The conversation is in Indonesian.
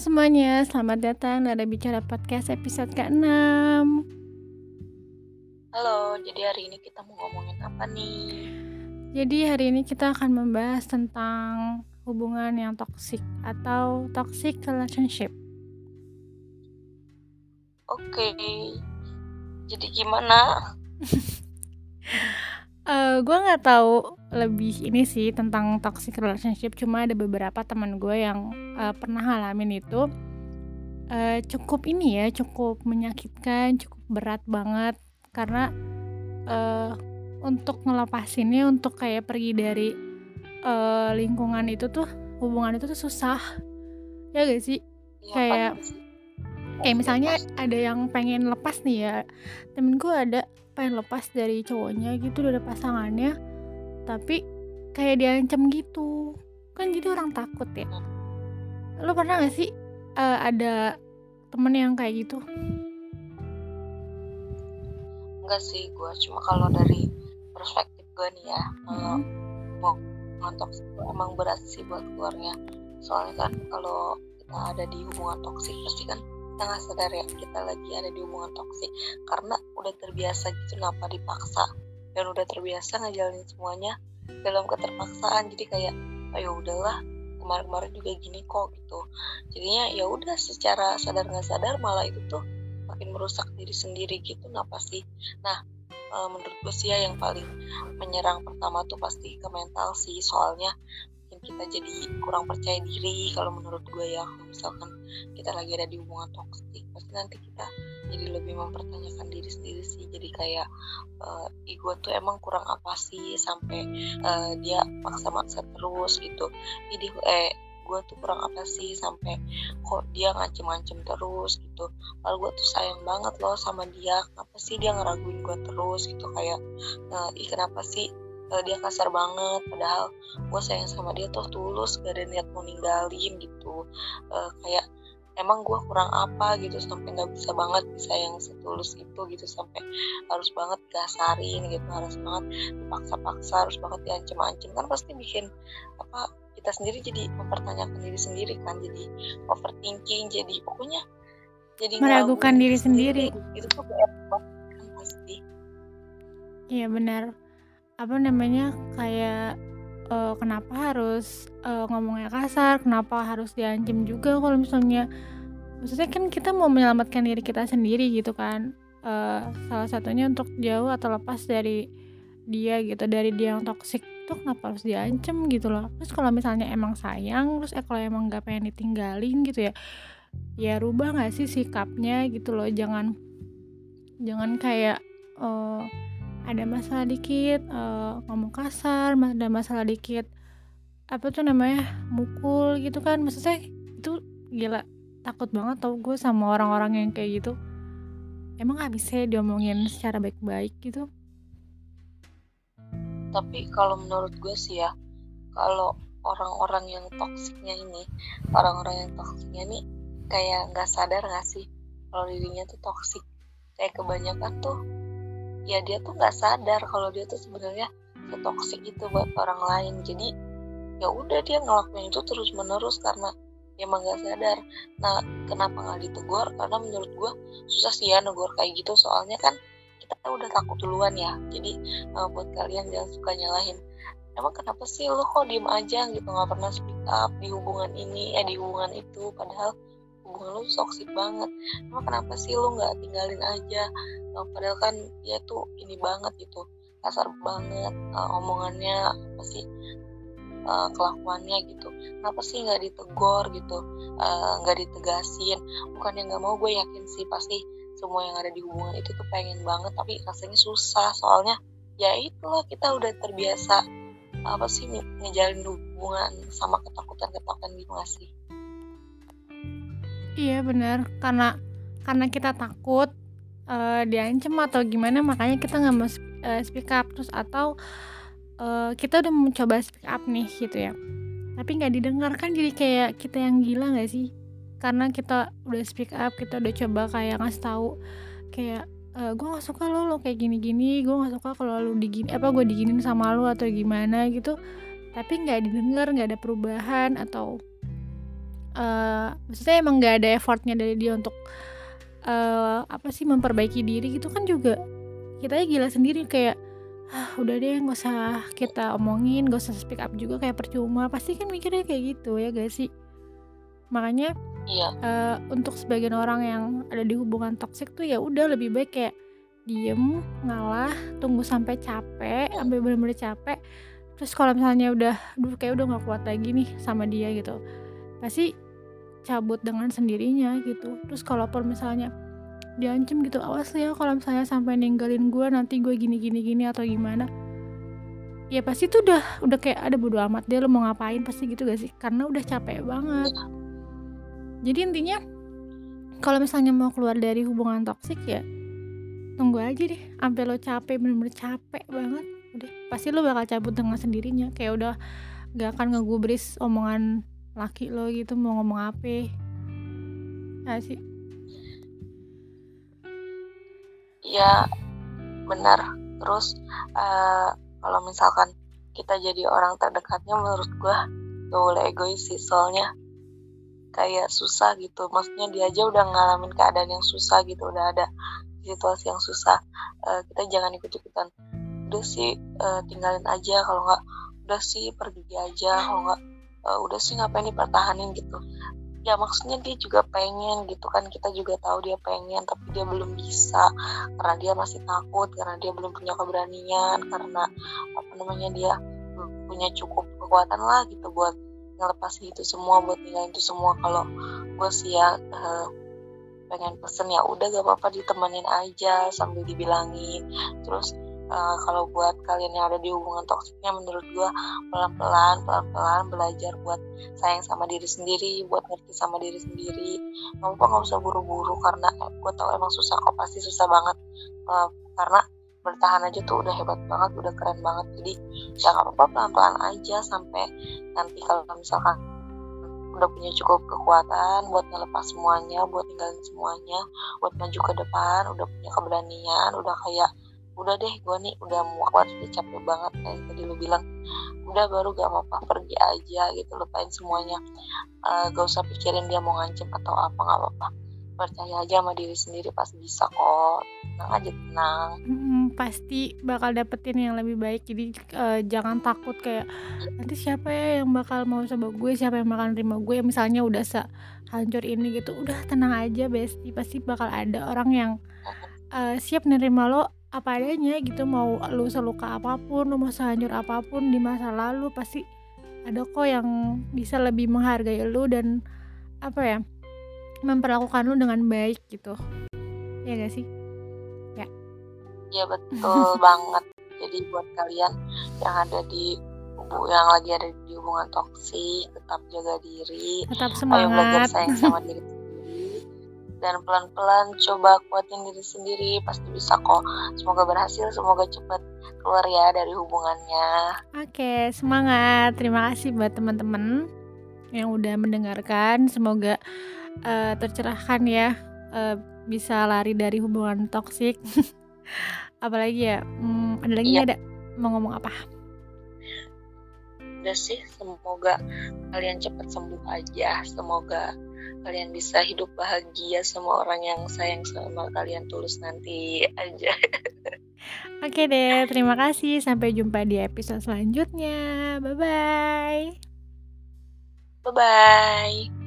semuanya, selamat datang Nada Bicara Podcast episode ke-6 Halo, jadi hari ini kita mau ngomongin apa nih? Jadi hari ini kita akan membahas tentang hubungan yang toxic atau toxic relationship Oke, jadi gimana? uh, gue nggak tahu lebih ini sih tentang toxic relationship. Cuma ada beberapa teman gue yang uh, pernah ngalamin itu. Uh, cukup ini ya cukup menyakitkan cukup berat banget. Karena uh, untuk ngelepasinnya untuk kayak pergi dari uh, lingkungan itu tuh hubungan itu tuh susah. Ya gak sih? Ya, kayak kayak misalnya ada yang pengen lepas nih ya. Temen gue ada pengen lepas dari cowoknya gitu dari pasangannya tapi kayak diancam gitu. Kan jadi orang takut ya. Lo pernah gak sih uh, ada temen yang kayak gitu? Enggak sih gue cuma kalau dari perspektif gue nih ya hmm. mau ngontok emang berat sih buat keluarnya. Soalnya kan kalau kita ada di hubungan toksik pasti kan kita nggak sadar ya kita lagi ada di hubungan toksik. Karena udah terbiasa gitu kenapa dipaksa dan udah terbiasa ngejalanin semuanya dalam keterpaksaan. Jadi kayak ayo oh, ya udahlah kemarin-kemarin juga gini kok gitu. Jadinya ya udah secara sadar nggak sadar malah itu tuh makin merusak diri sendiri gitu kenapa sih nah e, menurut gue sih ya yang paling menyerang pertama tuh pasti ke mental sih. Soalnya kita jadi kurang percaya diri kalau menurut gue ya. Misalkan kita lagi ada di hubungan toksik pasti nanti kita jadi lebih mempertanyakan diri sendiri sih. Jadi kayak uh, ego tuh emang kurang apa sih sampai uh, dia maksa-maksa terus gitu. Jadi eh gue tuh kurang apa sih sampai kok dia ngancem-ngancem terus gitu. Lalu gue tuh sayang banget loh sama dia. Kenapa sih dia ngeraguin gue terus gitu? Kayak uh, ih kenapa sih uh, dia kasar banget padahal gue sayang sama dia tuh tulus gak ada niat mau ninggalin gitu. Uh, kayak emang gue kurang apa gitu sampai nggak bisa banget bisa yang setulus itu gitu sampai harus banget gasarin gitu harus banget dipaksa-paksa harus banget diancem-ancem. Kan pasti bikin apa kita sendiri jadi mempertanyakan diri sendiri kan jadi overthinking jadi pokoknya jadi meragukan diri sendiri, sendiri. itu tuh kan pasti. Iya benar apa namanya kayak uh, kenapa harus uh, ngomongnya kasar kenapa harus diancam juga kalau misalnya maksudnya kan kita mau menyelamatkan diri kita sendiri gitu kan uh, salah satunya untuk jauh atau lepas dari dia gitu dari dia yang toksik tuh kenapa harus diancam gitu loh. Terus kalau misalnya emang sayang terus eh kalau emang nggak pengen ditinggalin gitu ya ya rubah nggak sih sikapnya gitu loh. Jangan jangan kayak uh, ada masalah dikit uh, ngomong kasar ada masalah dikit apa tuh namanya mukul gitu kan. Maksudnya itu gila takut banget tau gue sama orang-orang yang kayak gitu. Emang gak bisa diomongin secara baik-baik gitu? Tapi kalau menurut gue sih ya kalau orang-orang yang toksiknya ini orang-orang yang toksiknya ini kayak nggak sadar gak sih kalau dirinya tuh toksik kayak kebanyakan tuh ya dia tuh nggak sadar kalau dia tuh sebenarnya setoksik itu buat orang lain. Jadi ya udah dia ngelakuin itu terus menerus karena dia emang gak sadar. Nah kenapa nggak ditegur? Karena menurut gue susah sih ya negur kayak gitu. Soalnya kan kita udah takut duluan ya. Jadi uh, buat kalian jangan suka nyalahin emang kenapa sih lo kok diem aja gitu? Nggak pernah speak up di hubungan ini eh di hubungan itu? Padahal hubungan lu toksik banget. Emang kenapa sih lu nggak tinggalin aja? Nah, padahal kan dia tuh ini banget gitu. Kasar banget uh, omongannya apa sih uh, kelakuannya gitu. Kenapa sih nggak ditegor gitu? Nggak uh, ditegasin. Bukan yang nggak mau gue yakin sih pasti semua yang ada di hubungan itu tuh pengen banget tapi rasanya susah. Soalnya ya itulah kita udah terbiasa apa sih ngejalin hubungan sama ketakutan-ketakutan gitu gak sih Iya benar. Karena karena kita takut uh, diancam atau gimana makanya kita nggak mau uh, speak up. Terus atau uh, kita udah mencoba speak up nih gitu ya. Tapi nggak didengarkan jadi kayak kita yang gila nggak sih? Karena kita udah speak up kita udah coba kayak ngasih tahu kayak uh, gue nggak suka lo lo kayak gini gini gue nggak suka kalau lo digini apa gue diginin sama lo atau gimana gitu. Tapi nggak didengar nggak ada perubahan atau uh, maksudnya emang nggak ada effortnya dari dia untuk uh, apa sih memperbaiki diri gitu kan juga kita gila sendiri kayak ah udah deh nggak usah kita omongin nggak usah speak up juga kayak percuma. Pasti kan mikirnya kayak gitu ya guys sih? Makanya iya. uh, untuk sebagian orang yang ada di hubungan toksik tuh ya udah lebih baik kayak diem ngalah tunggu sampai capek sampai benar-benar capek. Terus kalau misalnya udah duh kayak udah nggak kuat lagi nih sama dia gitu pasti cabut dengan sendirinya gitu. Terus kalaupun misalnya diancam gitu awas ya kalau misalnya sampai ninggalin gue nanti gue gini gini gini atau gimana. Ya pasti tuh udah udah kayak ada bodo amat dia lo mau ngapain? Pasti gitu gak sih? Karena udah capek banget. Jadi intinya kalau misalnya mau keluar dari hubungan toksik ya tunggu aja deh. Sampai lo capek bener-bener capek banget udah. Pasti lo bakal cabut dengan sendirinya. Kayak udah gak akan ngegubris omongan laki lo gitu mau ngomong apa? Ya sih. Ya benar. Terus uh, kalau misalkan kita jadi orang terdekatnya menurut gua gak boleh egois sih soalnya kayak susah gitu. Maksudnya dia aja udah ngalamin keadaan yang susah gitu udah ada situasi yang susah. Uh, kita jangan ikut ikutan udah sih uh, tinggalin aja. Kalau nggak udah sih pergi aja. Kalau nggak uh, udah sih ngapain dipertahanin? Gitu. Ya maksudnya dia juga pengen gitu kan kita juga tahu dia pengen tapi dia belum bisa karena dia masih takut karena dia belum punya keberanian karena apa namanya dia punya cukup kekuatan lah gitu buat ngelepasin itu semua buat ninggalin itu semua. Kalau gue sih ya uh, pengen pesen ya udah gak apa-apa ditemenin aja sambil dibilangin. Terus uh, kalau buat kalian yang ada di hubungan toksiknya menurut gue pelan-pelan pelan-pelan belajar buat sayang sama diri sendiri buat ngerti sama diri sendiri. Nggak apa nggak usah buru-buru karena gue tau emang susah kok pasti susah banget. Uh, karena bertahan aja tuh udah hebat banget udah keren banget. Jadi ya nggak apa-apa pelan-pelan aja sampai nanti kalau misalkan udah punya cukup kekuatan buat ngelepas semuanya buat tinggalin semuanya buat maju ke depan udah punya keberanian udah kayak udah deh gue nih udah muak udah capek banget kayak tadi lu bilang. Udah baru gak apa-apa pergi aja gitu lupain semuanya. Uh, gak usah pikirin dia mau ngancem atau apa gak apa-apa. Percaya aja sama diri sendiri pasti bisa kok. Tenang aja tenang. Hmm, pasti bakal dapetin yang lebih baik. Jadi uh, jangan takut kayak nanti siapa ya yang bakal mau coba gue siapa yang bakal nerima gue misalnya udah se hancur ini gitu. Udah tenang aja besti pasti bakal ada orang yang uh, siap nerima lo apa adanya gitu mau lu seluka apa pun lu mau sehancur apa pun di masa lalu pasti ada kok yang bisa lebih menghargai lu dan apa ya memperlakukan lu dengan baik gitu. Ya gak sih? Ya. Ya betul banget. Jadi buat kalian yang ada di yang lagi ada di hubungan toksik tetap jaga diri. Tetap semangat ayo belajar sayang sama diri dan pelan-pelan coba kuatin diri sendiri pasti bisa kok. Semoga berhasil semoga cepat keluar ya dari hubungannya. Oke semangat. Terima kasih buat teman-teman yang udah mendengarkan. Semoga uh, tercerahkan ya uh, bisa lari dari hubungan toksik. Apalagi ya hmm, ada lagi iya. ada mau ngomong apa? Udah sih semoga kalian cepat sembuh aja. Semoga kalian bisa hidup bahagia sama orang yang sayang sama kalian tulus nanti aja Oke deh, terima kasih. Sampai jumpa di episode selanjutnya. Bye bye. Bye bye.